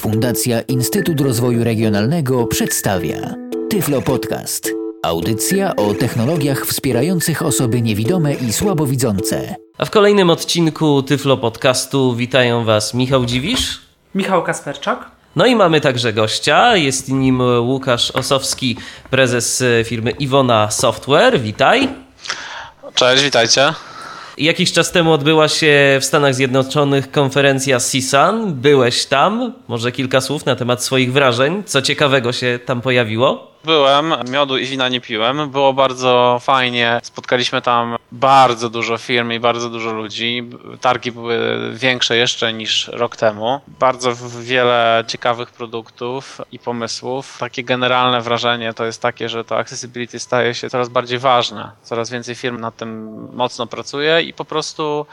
Fundacja Instytut Rozwoju Regionalnego przedstawia Tyflo Podcast. Audycja o technologiach wspierających osoby niewidome i słabowidzące. A w kolejnym odcinku Tyflo Podcastu witają Was Michał Dziwisz, Michał Kasperczak. no i mamy także gościa. Jest nim Łukasz Osowski, prezes firmy Iwona Software. Witaj. Cześć, witajcie. Jakiś czas temu odbyła się w Stanach Zjednoczonych konferencja CSUN. Byłeś tam. Może kilka słów na temat swoich wrażeń. Co ciekawego się tam pojawiło? Byłem, miodu i wina nie piłem. Było bardzo fajnie. Spotkaliśmy tam bardzo dużo firm i bardzo dużo ludzi. Targi były większe jeszcze niż rok temu. Bardzo wiele ciekawych produktów i pomysłów. Takie generalne wrażenie to jest takie, że to accessibility staje się coraz bardziej ważne. Coraz więcej firm nad tym mocno pracuje i po prostu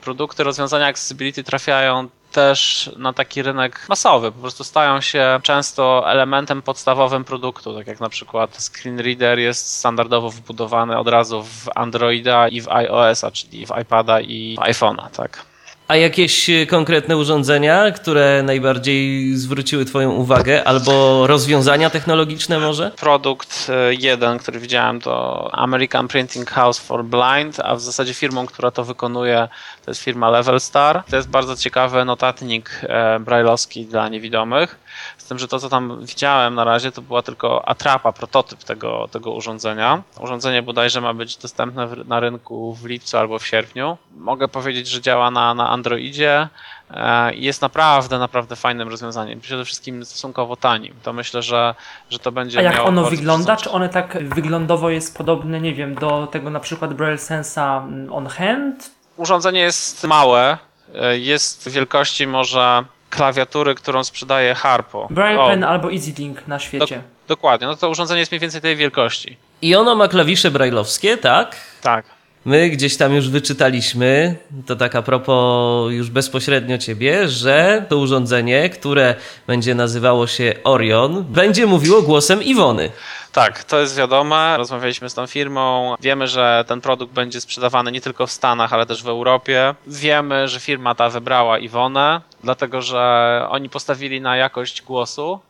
produkty, rozwiązania accessibility trafiają też na taki rynek masowy. Po prostu stają się często elementem podstawowym produktu, tak jak na przykład screen reader jest standardowo wbudowany od razu w Androida i w iOS-a, czyli w iPada i iPhone'a, tak. A jakieś konkretne urządzenia, które najbardziej zwróciły Twoją uwagę, albo rozwiązania technologiczne może? Produkt jeden, który widziałem, to American Printing House for Blind, a w zasadzie firmą, która to wykonuje, to jest firma Level Star. To jest bardzo ciekawy notatnik brailleowski dla niewidomych. Z tym, że to, co tam widziałem na razie, to była tylko atrapa, prototyp tego, tego urządzenia. Urządzenie bodajże ma być dostępne na rynku w lipcu albo w sierpniu. Mogę powiedzieć, że działa na, na Androidzie i jest naprawdę, naprawdę fajnym rozwiązaniem. Przede wszystkim stosunkowo tanim. To myślę, że, że to będzie. A jak ono wygląda? Czy one tak wyglądowo jest podobne, nie wiem, do tego na przykład Braille Sensa on hand? Urządzenie jest małe. Jest wielkości może klawiatury, którą sprzedaje Harpo. Braille. Pen albo EasyLink na świecie. Do, dokładnie, no to urządzenie jest mniej więcej tej wielkości. I ono ma klawisze brajlowskie, tak? Tak. My gdzieś tam już wyczytaliśmy, to tak a propos już bezpośrednio ciebie, że to urządzenie, które będzie nazywało się Orion, będzie mówiło głosem Iwony. Tak, to jest wiadome. Rozmawialiśmy z tą firmą. Wiemy, że ten produkt będzie sprzedawany nie tylko w Stanach, ale też w Europie. Wiemy, że firma ta wybrała Iwonę, dlatego że oni postawili na jakość głosu,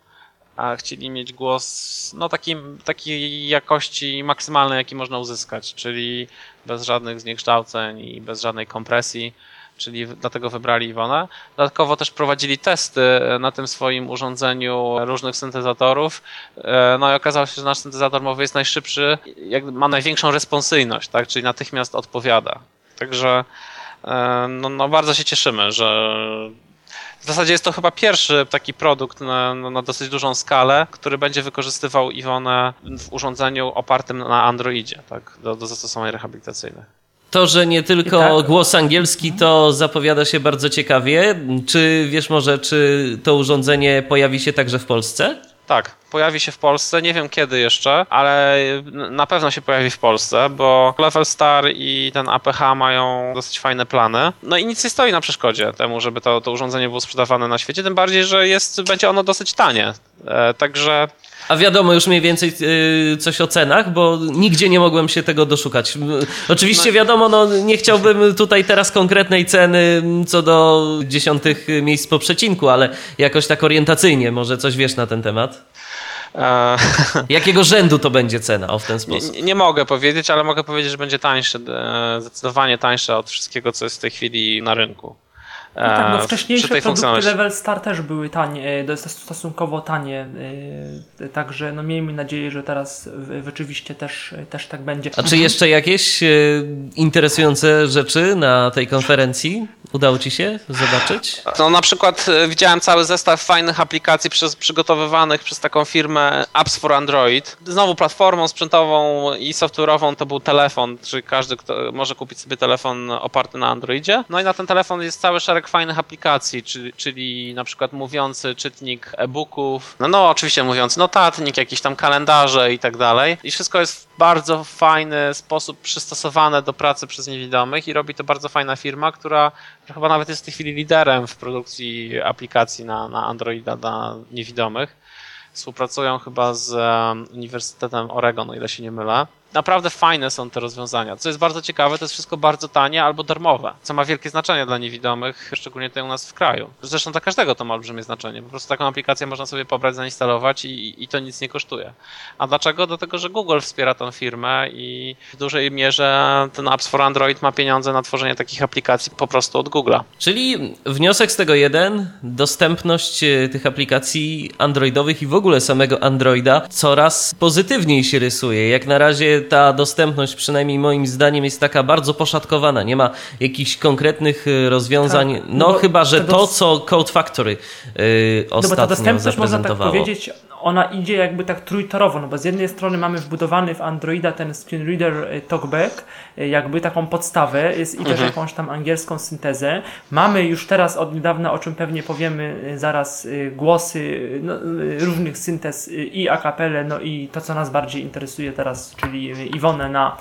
a chcieli mieć głos no, takim, takiej jakości maksymalnej, jaki można uzyskać, czyli bez żadnych zniekształceń i bez żadnej kompresji czyli dlatego wybrali Iwonę. Dodatkowo też prowadzili testy na tym swoim urządzeniu różnych syntezatorów. No i okazało się, że nasz syntezator mowy jest najszybszy, ma największą responsyjność, tak? czyli natychmiast odpowiada. Także no, no bardzo się cieszymy, że w zasadzie jest to chyba pierwszy taki produkt na, na, dosyć dużą skalę, który będzie wykorzystywał Iwonę w urządzeniu opartym na Androidzie, tak, do, do zastosowań rehabilitacyjnych. To, że nie tylko tak. głos angielski, to zapowiada się bardzo ciekawie. Czy wiesz może, czy to urządzenie pojawi się także w Polsce? Tak, pojawi się w Polsce. Nie wiem kiedy jeszcze, ale na pewno się pojawi w Polsce, bo Level Star i ten APH mają dosyć fajne plany. No i nic nie stoi na przeszkodzie temu, żeby to, to urządzenie było sprzedawane na świecie, tym bardziej, że jest, będzie ono dosyć tanie. E, także a wiadomo już mniej więcej yy, coś o cenach, bo nigdzie nie mogłem się tego doszukać. Oczywiście no. wiadomo, no, nie chciałbym tutaj teraz konkretnej ceny co do dziesiątych miejsc po przecinku, ale jakoś tak orientacyjnie może coś wiesz na ten temat? Jakiego rzędu to będzie cena o w ten sposób? Nie, nie, mogę powiedzieć, ale mogę powiedzieć, że będzie tańsze, e, zdecydowanie tańsze od wszystkiego, co jest w tej chwili na rynku. No tak, bo wcześniejsze produkty Level Star też były tanie, stosunkowo tanie, także no miejmy nadzieję, że teraz rzeczywiście też, też tak będzie. A czy jeszcze jakieś interesujące rzeczy na tej konferencji udało Ci się zobaczyć? No na przykład widziałem cały zestaw fajnych aplikacji przez, przygotowywanych przez taką firmę Apps for Android. Znowu platformą sprzętową i software'ową to był telefon, czyli każdy kto może kupić sobie telefon oparty na Androidzie. No i na ten telefon jest cały szereg fajnych aplikacji, czyli, czyli na przykład mówiący czytnik e-booków, no, no oczywiście mówiący notatnik, jakieś tam kalendarze i tak dalej. I wszystko jest w bardzo fajny sposób przystosowane do pracy przez niewidomych i robi to bardzo fajna firma, która chyba nawet jest w tej chwili liderem w produkcji aplikacji na, na Androida dla niewidomych. Współpracują chyba z Uniwersytetem Oregon, o ile się nie mylę. Naprawdę fajne są te rozwiązania. Co jest bardzo ciekawe, to jest wszystko bardzo tanie albo darmowe, co ma wielkie znaczenie dla niewidomych, szczególnie tutaj u nas w kraju. Zresztą dla każdego to ma olbrzymie znaczenie. Po prostu taką aplikację można sobie pobrać, zainstalować i, i to nic nie kosztuje. A dlaczego? Dlatego, że Google wspiera tą firmę i w dużej mierze ten Apps for Android ma pieniądze na tworzenie takich aplikacji po prostu od Google'a. Czyli wniosek z tego jeden, dostępność e, tych aplikacji androidowych i w ogóle samego Androida coraz pozytywniej się rysuje. Jak na razie ta dostępność, przynajmniej moim zdaniem, jest taka bardzo poszatkowana. Nie ma jakichś konkretnych e, rozwiązań. Tak, no, no chyba, że to, co Code Factory yy, ostatnio no bo ta dostępność, można tak powiedzieć, ona idzie jakby tak trójtorowo, no bo z jednej strony mamy wbudowany w Androida ten screen reader y, talkback, y, jakby taką podstawę jest, i mhm. też jakąś tam angielską syntezę. Mamy już teraz od niedawna, o czym pewnie powiemy y, zaraz, głosy no, różnych syntez i a cappella, no i to, co nas bardziej interesuje teraz, czyli Iwonę na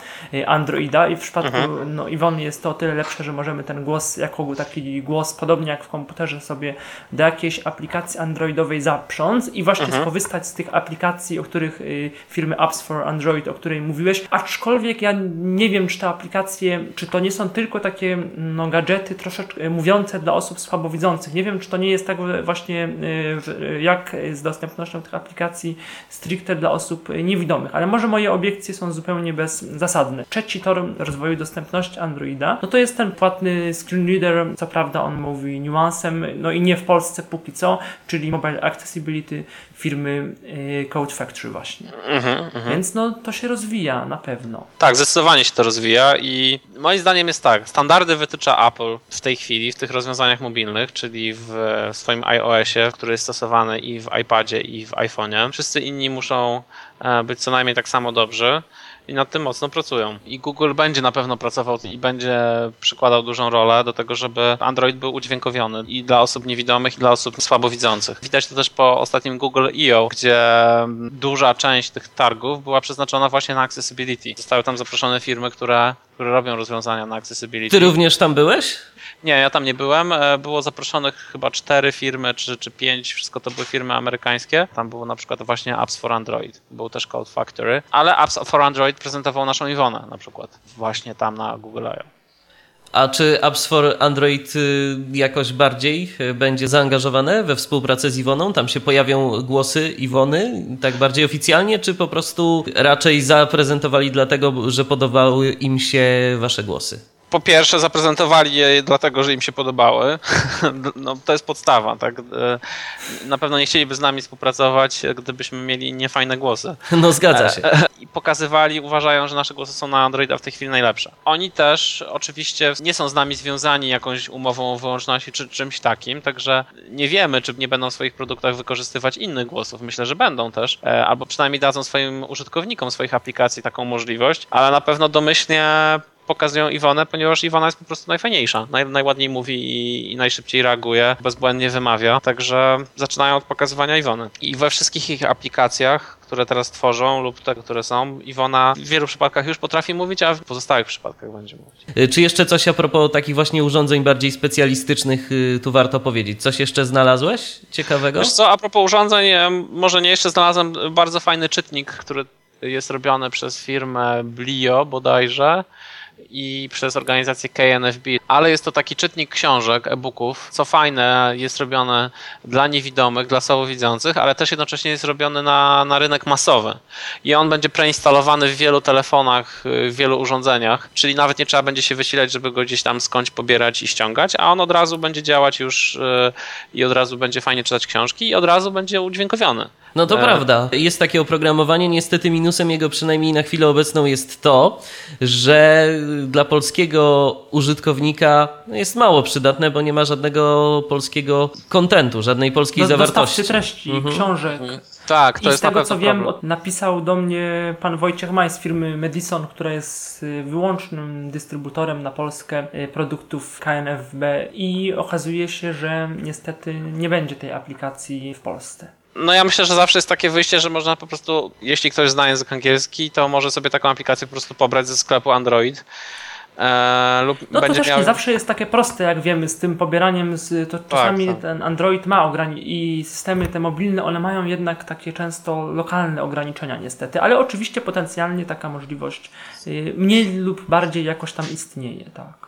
Androida i w przypadku mhm. no, Iwony jest to o tyle lepsze, że możemy ten głos, jako taki głos, podobnie jak w komputerze sobie do jakiejś aplikacji androidowej zaprząc i właśnie mhm. skorzystać korzystać z tych aplikacji, o których y, firmy Apps for Android, o której mówiłeś, aczkolwiek ja nie wiem, czy te aplikacje, czy to nie są tylko takie no, gadżety troszeczkę mówiące dla osób słabowidzących. Nie wiem, czy to nie jest tak właśnie y, jak z dostępnością tych aplikacji stricte dla osób niewidomych, ale może moje obiekcje są zupełnie bezzasadne. Trzeci tor rozwoju dostępności Androida, no to jest ten płatny screen reader, co prawda on mówi niuansem, no i nie w Polsce póki co, czyli Mobile Accessibility firmy y, Code Factory właśnie. Mhm, mhm, Więc no, to się rozwija na pewno. Tak, zdecydowanie się to rozwija i moim zdaniem jest tak, standardy wytycza Apple w tej chwili w tych rozwiązaniach mobilnych, czyli w swoim iOSie, który jest stosowany i w iPadzie i w iPhone'ie. Wszyscy inni muszą e, być co najmniej tak samo dobrzy i nad tym mocno pracują. I Google będzie na pewno pracował i będzie przykładał dużą rolę do tego, żeby Android był udźwiękowiony i dla osób niewidomych, i dla osób słabowidzących. Widać to też po ostatnim Google I.O., gdzie duża część tych targów była przeznaczona właśnie na accessibility. Zostały tam zaproszone firmy, które, które robią rozwiązania na accessibility. Ty również tam byłeś? Nie, ja tam nie byłem. E, było zaproszonych chyba cztery firmy, czy, czy pięć, wszystko to były firmy amerykańskie. Tam było na przykład właśnie Apps for Android, był też Code Factory, ale Apps for Android prezentował naszą Iwonę na przykład, właśnie tam na Google I.O. A czy Apps for Android y, jakoś bardziej y, będzie zaangażowane we współpracę z Iwoną? Tam się pojawią głosy Iwony, tak bardziej oficjalnie, czy po prostu raczej zaprezentowali dlatego, że podobały im się wasze głosy? Po pierwsze zaprezentowali je dlatego, że im się podobały. No, to jest podstawa, tak? E, na pewno nie chcieliby z nami współpracować, gdybyśmy mieli niefajne głosy. No zgadza się. E, I pokazywali, uważają, że nasze głosy są na Androida w tej chwili najlepsze. Oni też oczywiście nie są z nami związani jakąś umową o wyłączności czy czymś takim, także nie wiemy, czy nie będą w swoich produktach wykorzystywać innych głosów. Myślę, że będą też, e, albo przynajmniej dadzą swoim użytkownikom swoich aplikacji taką możliwość, ale na pewno domyślnie pokazują Iwonę, ponieważ Iwona jest po prostu najfajniejsza. Naj, najładniej mówi i, i, najszybciej reaguje, bezbłędnie wymawia. Także zaczynają od pokazywania Iwony. I we wszystkich ich aplikacjach, które teraz tworzą lub te, które są, Iwona w wielu przypadkach już potrafi mówić, a w pozostałych przypadkach będzie mówić. Y, czy jeszcze coś a propos takich właśnie urządzeń bardziej specjalistycznych y, tu warto powiedzieć? Coś jeszcze znalazłeś ciekawego? Wiesz co, a propos urządzeń, może nie jeszcze znalazłem bardzo fajny czytnik, który jest robiony przez firmę Blio bodajże i przez organizację KNFB, ale jest to taki czytnik książek, e-booków. Co fajne, jest robione dla niewidomych, dla słabowidzących, ale też jednocześnie jest robiony na, na rynek masowy. I on będzie preinstalowany w wielu telefonach, w wielu urządzeniach, czyli nawet nie trzeba będzie się wysilać, żeby go gdzieś tam skądś pobierać i ściągać, a on od razu będzie działać już e, i od razu będzie fajnie czytać książki i od razu będzie udźwiękowiony. No to e... prawda. Jest takie oprogramowanie. Niestety minusem jego przynajmniej na chwilę obecną jest to, że dla polskiego użytkownika jest mało przydatne, bo nie ma żadnego polskiego kontentu, żadnej polskiej Do, zawartości. treści, mhm. książek. Mhm. Tak, to I jest z tego co wiem, napisał do mnie pan Wojciech Maj z firmy Madison, która jest y, wyłącznym dystrybutorem na Polskę y, produktów KNFB i okazuje się, że niestety nie będzie tej aplikacji w Polsce. No ja myślę, że zawsze jest takie wyjście, że można po prostu, jeśli ktoś zna język angielski, to może sobie taką aplikację po prostu pobrać ze sklepu Android e, lub No to też miał... nie zawsze jest takie proste, jak wiemy, z tym pobieraniem, z, to czasami tak. ten Android ma ograni- i systemy te mobilne, one mają jednak takie często lokalne ograniczenia niestety, ale oczywiście potencjalnie taka możliwość y, mniej lub bardziej jakoś tam istnieje, tak.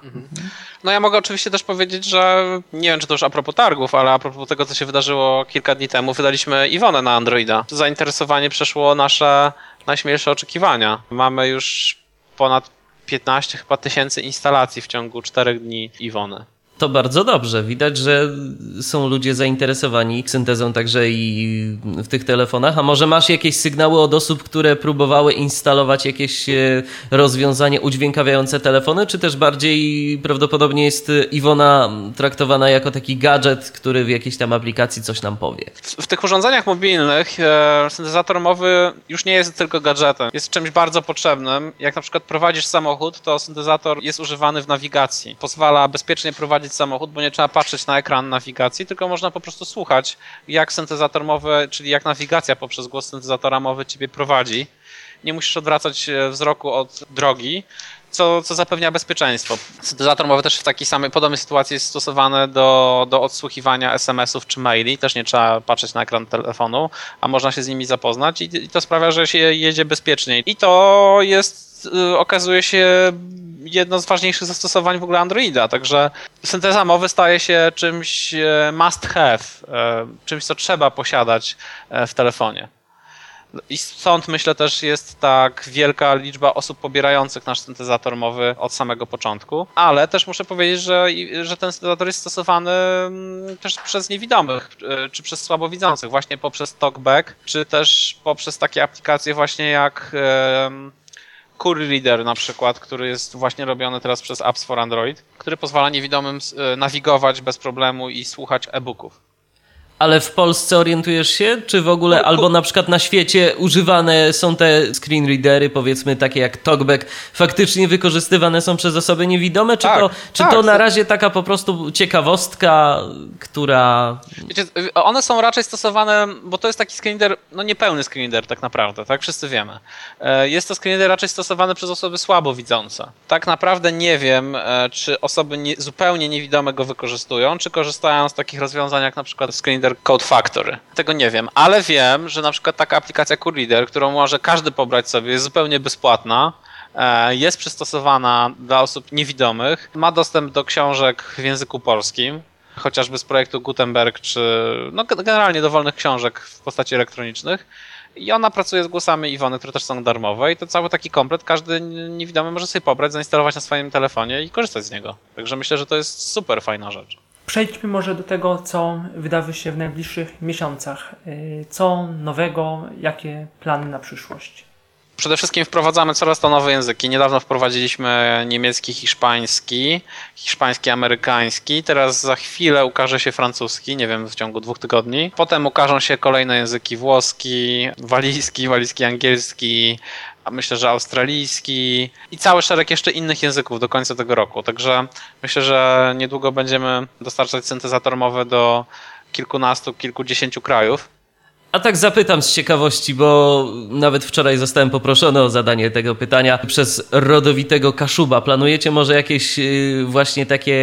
No ja mogę oczywiście też powiedzieć, że nie wiem, czy to już a propos targów, ale a propos tego, co się wydarzyło kilka dni temu, wydaliśmy Iwonę na Androida. Zainteresowanie przeszło nasze najśmielsze oczekiwania. Mamy już ponad 15 chyba tysięcy instalacji w ciągu 4 dni Iwony. To bardzo dobrze. Widać, że są ludzie zainteresowani syntezą także i w tych telefonach. A może masz jakieś sygnały od osób, które próbowały instalować jakieś e, rozwiązanie udźwiękawiające telefony, czy też bardziej prawdopodobnie jest Iwona traktowana jako taki gadżet, który w jakiejś tam aplikacji coś nam powie? W, w tych urządzeniach mobilnych e, syntezator mowy już nie jest tylko gadżetem. Jest czymś bardzo potrzebnym. Jak na przykład prowadzisz samochód, to syntezator jest używany w nawigacji. Pozwala bezpiecznie prowadzić samochód, bo nie trzeba patrzeć na ekran nawigacji, tylko można po prostu słuchać, jak syntezator mowy, czyli jak nawigacja poprzez głos syntezatora mowy ciebie prowadzi. Nie musisz odwracać e, wzroku od drogi, co, co zapewnia bezpieczeństwo. Syntezator mowy też w takiej samej podobnej sytuacji jest stosowany do, do odsłuchiwania SMS-ów czy maili. Też nie trzeba patrzeć na ekran telefonu, a można się z nimi zapoznać i, i to sprawia, że się jedzie bezpieczniej. I to jest, y, okazuje się, jedno z ważniejszych zastosowań w ogóle Androida. Także synteza mowy staje się czymś e, must have, e, czymś, co trzeba posiadać w telefonie. I stąd myślę też jest tak wielka liczba osób pobierających nasz syntezator mowy od samego początku. Ale też muszę powiedzieć, że, że ten syntezator jest stosowany mm, też przez niewidomych, e, czy przez słabowidzących, właśnie poprzez TalkBack, czy też poprzez takie aplikacje właśnie jak Curry Reader na przykład, który jest właśnie robiony teraz przez Apps for Android, który pozwala niewidomym e, nawigować bez problemu i słuchać e-booków. Ale w Polsce orientujesz się, czy w ogóle, No, albo na przykład na świecie używane są te screen readery, powiedzmy takie jak TalkBack, faktycznie wykorzystywane są przez osoby niewidome, czy, Tak, to, czy tak, to na razie taka po prostu ciekawostka, która... Wiecie, one są raczej stosowane, bo to jest taki screener, no niepełny screener tak naprawdę, tak? Wszyscy wiemy. E, Jest to screener raczej stosowany przez osoby słabowidzące. Tak naprawdę nie wiem, e, czy osoby nie, zupełnie niewidome go wykorzystują, czy korzystają z takich rozwiązań jak na przykład screener Code Factory. Tego nie wiem, ale wiem, że na przykład taka aplikacja CoreReader, którą może każdy pobrać sobie, jest zupełnie bezpłatna, e, jest przystosowana dla osób niewidomych, ma dostęp do książek w języku polskim, chociażby z projektu Gutenberg, czy no, generalnie dowolnych książek w postaci elektronicznych. I ona pracuje z głosami Iwony, które też są darmowe i to cały taki komplet każdy niewidomy może sobie pobrać, zainstalować na swoim telefonie i korzystać z niego. Także myślę, że to jest super fajna rzecz. Przejdźmy może do tego, co wydarzy się w najbliższych miesiącach. Y, Co nowego, jakie plany na przyszłość? Przede wszystkim wprowadzamy coraz to nowe języki. Niedawno wprowadziliśmy niemiecki, hiszpański, hiszpański, amerykański. Teraz za chwilę ukaże się francuski, nie wiem, w ciągu dwóch tygodni. Potem ukażą się kolejne języki włoski, walijski, walijski, angielski, myślę, że australijski i cały szereg jeszcze innych języków do końca tego roku. Także myślę, że niedługo będziemy dostarczać syntezator mowy do kilkunastu, kilkudziesięciu krajów. A tak zapytam z ciekawości, bo nawet wczoraj zostałem poproszony o zadanie tego pytania przez rodowitego Kaszuba. Planujecie może jakieś y, właśnie takie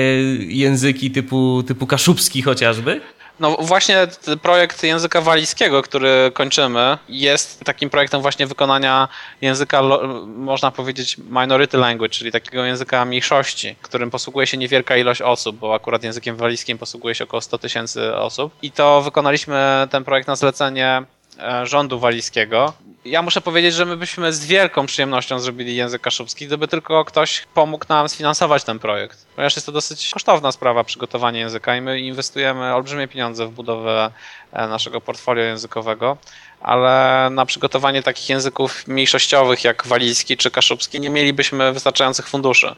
języki typu, typu kaszubski chociażby? No właśnie projekt języka walijskiego, który kończymy, jest takim projektem właśnie wykonania języka, można powiedzieć, minority language, czyli takiego języka mniejszości, którym posługuje się niewielka ilość osób, bo akurat językiem walijskim posługuje się około 100 tysięcy osób. I to wykonaliśmy ten projekt na zlecenie e, rządu walijskiego. Ja muszę powiedzieć, że my byśmy z wielką przyjemnością zrobili język kaszubski, gdyby tylko ktoś pomógł nam sfinansować ten projekt. Ponieważ jest to dosyć kosztowna sprawa przygotowanie języka i my inwestujemy olbrzymie pieniądze w budowę e, naszego portfolio językowego, ale na przygotowanie takich języków mniejszościowych jak walijski czy kaszubski nie mielibyśmy wystarczających funduszy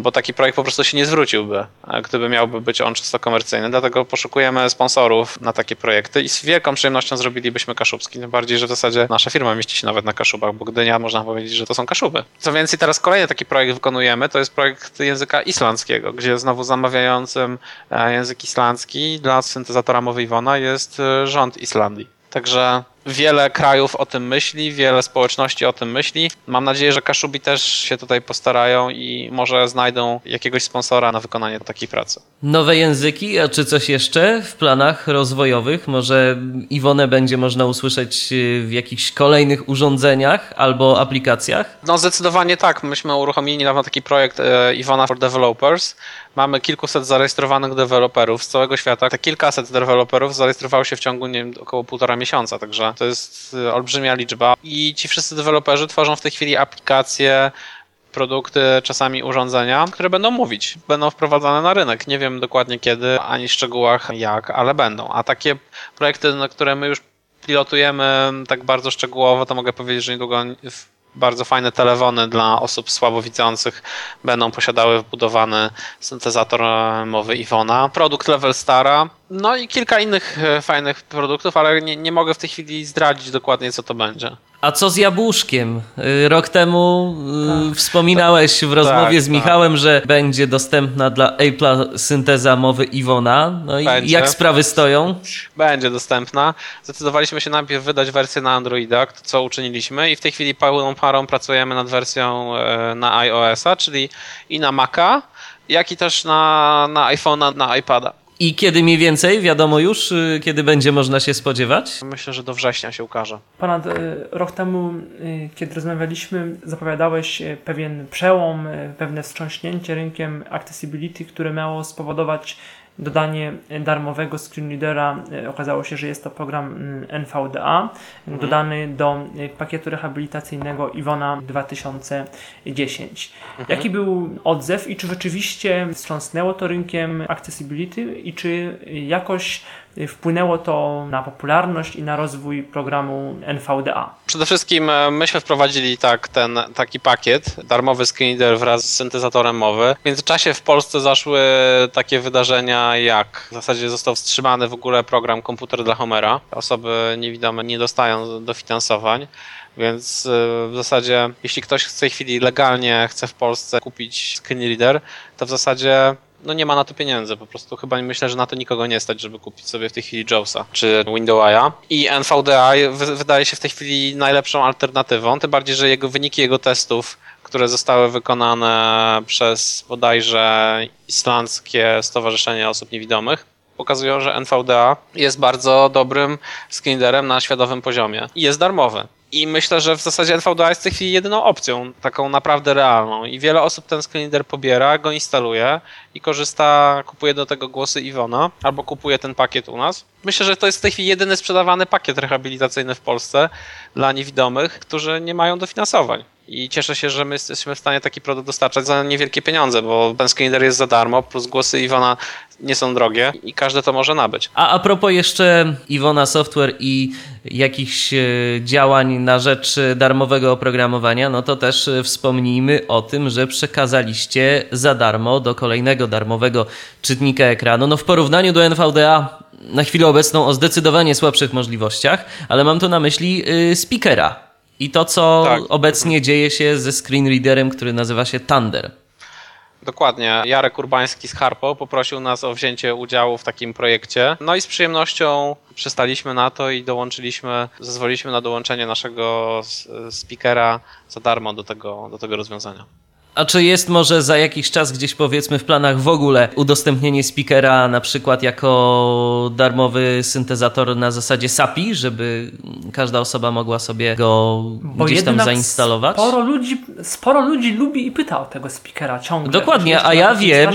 bo taki projekt po prostu się nie zwróciłby, gdyby miałby być on czysto komercyjny. Dlatego poszukujemy sponsorów na takie projekty i z wielką przyjemnością zrobilibyśmy kaszubski. Tym bardziej, że w zasadzie nasza firma mieści się nawet na Kaszubach, bo Gdynia można powiedzieć, że to są Kaszuby. Co więcej, teraz kolejny taki projekt wykonujemy, to jest projekt języka islandzkiego, gdzie znowu zamawiającym e, język islandzki dla syntezatora mowy Iwona jest e, rząd Islandii. Także Wiele krajów o tym myśli, wiele społeczności o tym myśli. Mam nadzieję, że Kaszubi też się tutaj postarają i może znajdą jakiegoś sponsora na wykonanie takiej pracy. Nowe języki, a czy coś jeszcze w planach rozwojowych? Może Iwonę będzie można usłyszeć w jakichś kolejnych urządzeniach albo aplikacjach? No zdecydowanie tak. Myśmy uruchomili niedawno taki projekt e, Iwona for Developers. Mamy kilkuset zarejestrowanych deweloperów z całego świata. Te kilkaset deweloperów zarejestrowało się w ciągu nie wiem, około półtora miesiąca, także to jest e, olbrzymia liczba. I ci wszyscy deweloperzy tworzą w tej chwili aplikacje, produkty, czasami urządzenia, które będą mówić, będą wprowadzane na rynek. Nie wiem dokładnie kiedy, ani w szczegółach jak, ale będą. A takie projekty, na które my już pilotujemy tak bardzo szczegółowo, to mogę powiedzieć, że niedługo bardzo fajne telefony dla osób słabowidzących będą posiadały wbudowany syntezator mowy Iwona. Produkt Level Stara, no i kilka innych e, fajnych produktów, ale nie, nie mogę w tej chwili zdradzić dokładnie, co to będzie. A co z jabłuszkiem? Y, rok temu y, tak. wspominałeś w rozmowie tak, z tak. Michałem, tak. że będzie dostępna dla Apple'a synteza mowy Iwona. No i będzie. jak sprawy stoją? Będzie dostępna. Zdecydowaliśmy się najpierw wydać wersję na Androida, co uczyniliśmy i w tej chwili pełną parą pracujemy nad wersją e, na iOS-a, czyli i na Maca, jak i też na, na iPhone'a, na iPada. I kiedy mniej więcej, wiadomo już, y, kiedy będzie można się spodziewać? Myślę, że do września się ukaże. Ponad y, rok temu, y, kiedy rozmawialiśmy, zapowiadałeś pewien przełom, pewne wstrząśnięcie rynkiem accessibility, które miało spowodować dodanie darmowego screenreadera. E, okazało się, że jest to program mm, NVDA, mhm. dodany do e, pakietu rehabilitacyjnego Iwona 2010. Mhm. Jaki był odzew i czy rzeczywiście wstrząsnęło to rynkiem accessibility i czy jakoś wpłynęło to na popularność i na rozwój programu NVDA? Przede wszystkim e, myśmy wprowadzili tak, ten taki pakiet, darmowy screenreader wraz z syntezatorem mowy. W międzyczasie w Polsce zaszły takie wydarzenia jak w zasadzie został wstrzymany w ogóle program Komputer dla Homera. Osoby niewidome nie dostają dofinansowań. Więc e, w zasadzie, jeśli ktoś w tej chwili legalnie chce w Polsce kupić screenreader, to w zasadzie no nie ma na to pieniędzy, po prostu chyba myślę, że na to nikogo nie stać, żeby kupić sobie w tej chwili Jawsa czy Windowsa. I NVDA wydaje się w tej chwili najlepszą alternatywą, tym bardziej, że jego wyniki jego testów, które zostały wykonane przez bodajże Islandzkie Stowarzyszenie Osób Niewidomych, pokazują, że NVDA jest bardzo dobrym screenerem na światowym poziomie i jest darmowy. I myślę, że w zasadzie NVDA jest w tej chwili jedyną opcją, taką naprawdę realną. I wiele osób ten screenreader pobiera, go instaluje i korzysta, kupuje do tego głosy Iwona, albo kupuje ten pakiet u nas. Myślę, że to jest w tej chwili jedyny sprzedawany pakiet rehabilitacyjny w Polsce dla niewidomych, którzy nie mają dofinansowań. I cieszę się, że my jesteśmy w stanie taki produkt dostarczać za niewielkie pieniądze, bo ten screenreader jest za darmo, plus głosy Iwona nie są drogie i każdy to może nabyć. A a propos jeszcze Iwona Software i jakichś e, działań na rzecz darmowego oprogramowania, no to też e, wspomnijmy o tym, że przekazaliście za darmo do kolejnego darmowego czytnika ekranu. No w porównaniu do NVDA na chwilę obecną o zdecydowanie słabszych możliwościach, ale mam tu na myśli yy, speakera i to, co tak. obecnie dzieje się ze screenreaderem, który nazywa się Thunder. Dokładnie. Jarek Urbański z Harpo poprosił nas o wzięcie udziału w takim projekcie. No i z przyjemnością przystaliśmy na to i dołączyliśmy, zezwoliliśmy na dołączenie naszego speakera za darmo do tego, do tego rozwiązania. A czy jest może za jakiś czas gdzieś powiedzmy w planach w ogóle udostępnienie speakera na przykład jako darmowy syntezator na zasadzie SAPI, żeby każda osoba mogła sobie go Bo gdzieś tam zainstalować? Sporo ludzi, sporo ludzi lubi i pyta o tego speakera ciągle. Dokładnie, a ja wiem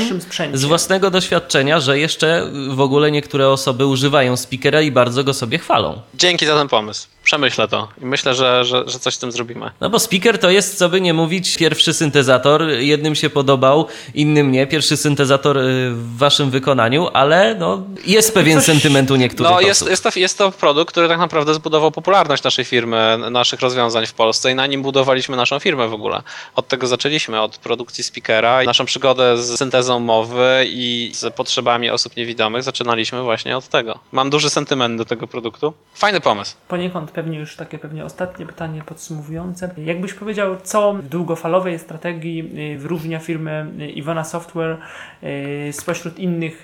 z własnego doświadczenia, że jeszcze w ogóle niektóre osoby używają speakera i bardzo go sobie chwalą. Dzięki za ten pomysł przemyślę to i myślę, że, że, że coś z tym zrobimy. No bo speaker to jest, co by nie mówić, pierwszy syntezator. Jednym się podobał, innym nie. Pierwszy syntezator y, w waszym wykonaniu, ale no, jest pewien coś... sentyment u niektórych no, jest, osób. Jest to, jest to produkt, który tak naprawdę zbudował popularność naszej firmy, naszych rozwiązań w Polsce i na nim budowaliśmy naszą firmę w ogóle. Od tego zaczęliśmy, od produkcji speakera. Naszą przygodę z syntezą mowy i z potrzebami osób niewidomych zaczynaliśmy właśnie od tego. Mam duży sentyment do tego produktu. Fajny pomysł. Poniekąd pewnie już takie pewnie ostatnie pytanie podsumowujące. Jakbyś powiedział, co w długofalowej strategii y, wyróżnia firmę y, Ivana Software y, spośród innych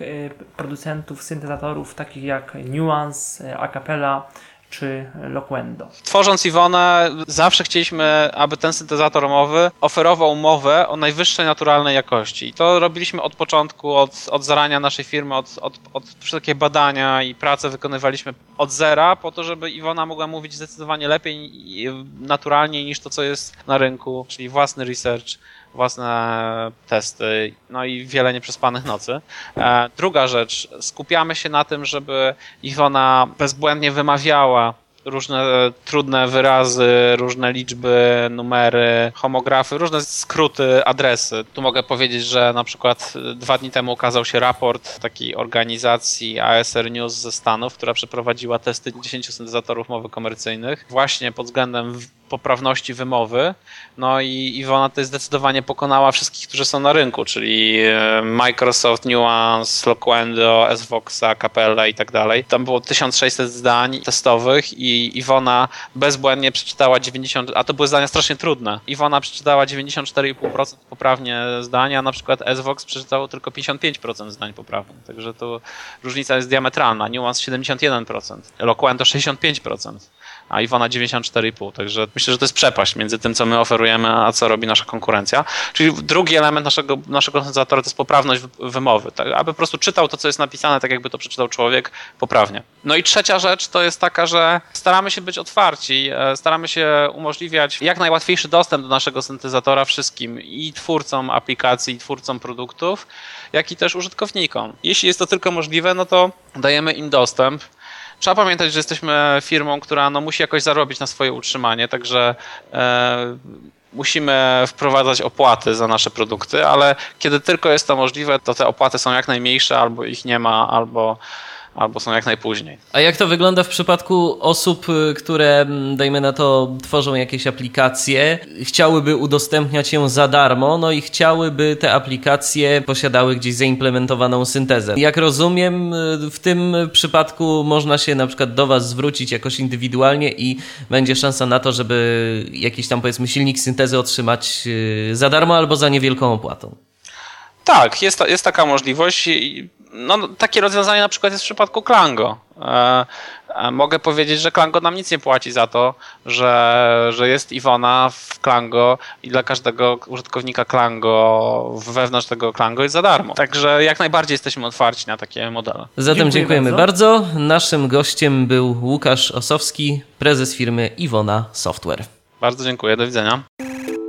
producentów syntezatorów takich jak Nuance, Acapella czy Loquendo. Tworząc Iwonę, zawsze chcieliśmy, aby ten syntezator mowy oferował mowę o najwyższej naturalnej jakości. I to robiliśmy od początku, od, od zarania naszej firmy, od, od, od badania i pracę wykonywaliśmy od zera, po to, żeby Iwona mogła mówić zdecydowanie lepiej i naturalniej niż to, co jest na rynku, czyli własny research własne testy, no i wiele nieprzespanych nocy. E, druga rzecz, skupiamy się na tym, żeby Iwona bezbłędnie wymawiała różne trudne wyrazy, różne liczby, numery, homografy, różne skróty, adresy. Tu mogę powiedzieć, że na przykład dwa dni temu ukazał się raport takiej organizacji ASR News ze Stanów, która przeprowadziła testy 10 syntezatorów mowy komercyjnych właśnie pod względem poprawności wymowy. No i Iwona tutaj zdecydowanie pokonała wszystkich, którzy są na rynku, czyli e, Microsoft, Nuance, Loquendo, SVoxa, Capella i tak dalej. Tam było 1600 zdań testowych i Iwona bezbłędnie przeczytała 90, a to były zdania strasznie trudne. Iwona przeczytała 94,5% poprawnie zdania, a na przykład SVox przeczytał tylko 55% zdań poprawnie. Także to różnica jest diametralna. Nuance 71%, Loquendo 65% a Iwona 94,5. Także myślę, że to jest przepaść między tym, co my oferujemy, a co robi nasza konkurencja. Czyli drugi element naszego, naszego koncentratora to jest poprawność wymowy, tak, aby po prostu czytał to, co jest napisane, tak jakby to przeczytał człowiek poprawnie. No i trzecia rzecz to jest taka, że staramy się być otwarci, e, staramy się umożliwiać jak najłatwiejszy dostęp do naszego syntezatora wszystkim i twórcom aplikacji, i twórcom produktów, jak i też użytkownikom. Jeśli jest to tylko możliwe, no to dajemy im dostęp trzeba pamiętać, że jesteśmy firmą, która no, musi jakoś zarobić na swoje utrzymanie, także e, musimy wprowadzać opłaty za nasze produkty, ale kiedy tylko jest to możliwe, to te opłaty są jak najmniejsze, albo ich nie ma, albo albo są jak najpóźniej. A jak to wygląda w przypadku osób, y, które, mm, dajmy na to, tworzą jakieś aplikacje, chciałyby udostępniać ją za darmo, no i chciałyby te aplikacje posiadały gdzieś zaimplementowaną syntezę. Jak rozumiem, y, w tym przypadku można się na przykład do Was zwrócić jakoś indywidualnie i będzie szansa na to, żeby jakiś tam powiedzmy silnik syntezy otrzymać y, za darmo albo za niewielką opłatą. Tak, jest, jest taka możliwość no, takie rozwiązanie na przykład jest w przypadku Klango. E, e, mogę powiedzieć, że Klango nam nic nie płaci za to, że, że jest Iwona w Klango i dla każdego użytkownika Klango wewnątrz tego Klango jest za darmo. Także jak najbardziej jesteśmy otwarci na takie modele. Zatem Dziękuję dziękujemy bardzo. bardzo. Naszym gościem był Łukasz Osowski, prezes firmy Iwona Software. Bardzo dziękuję, do widzenia.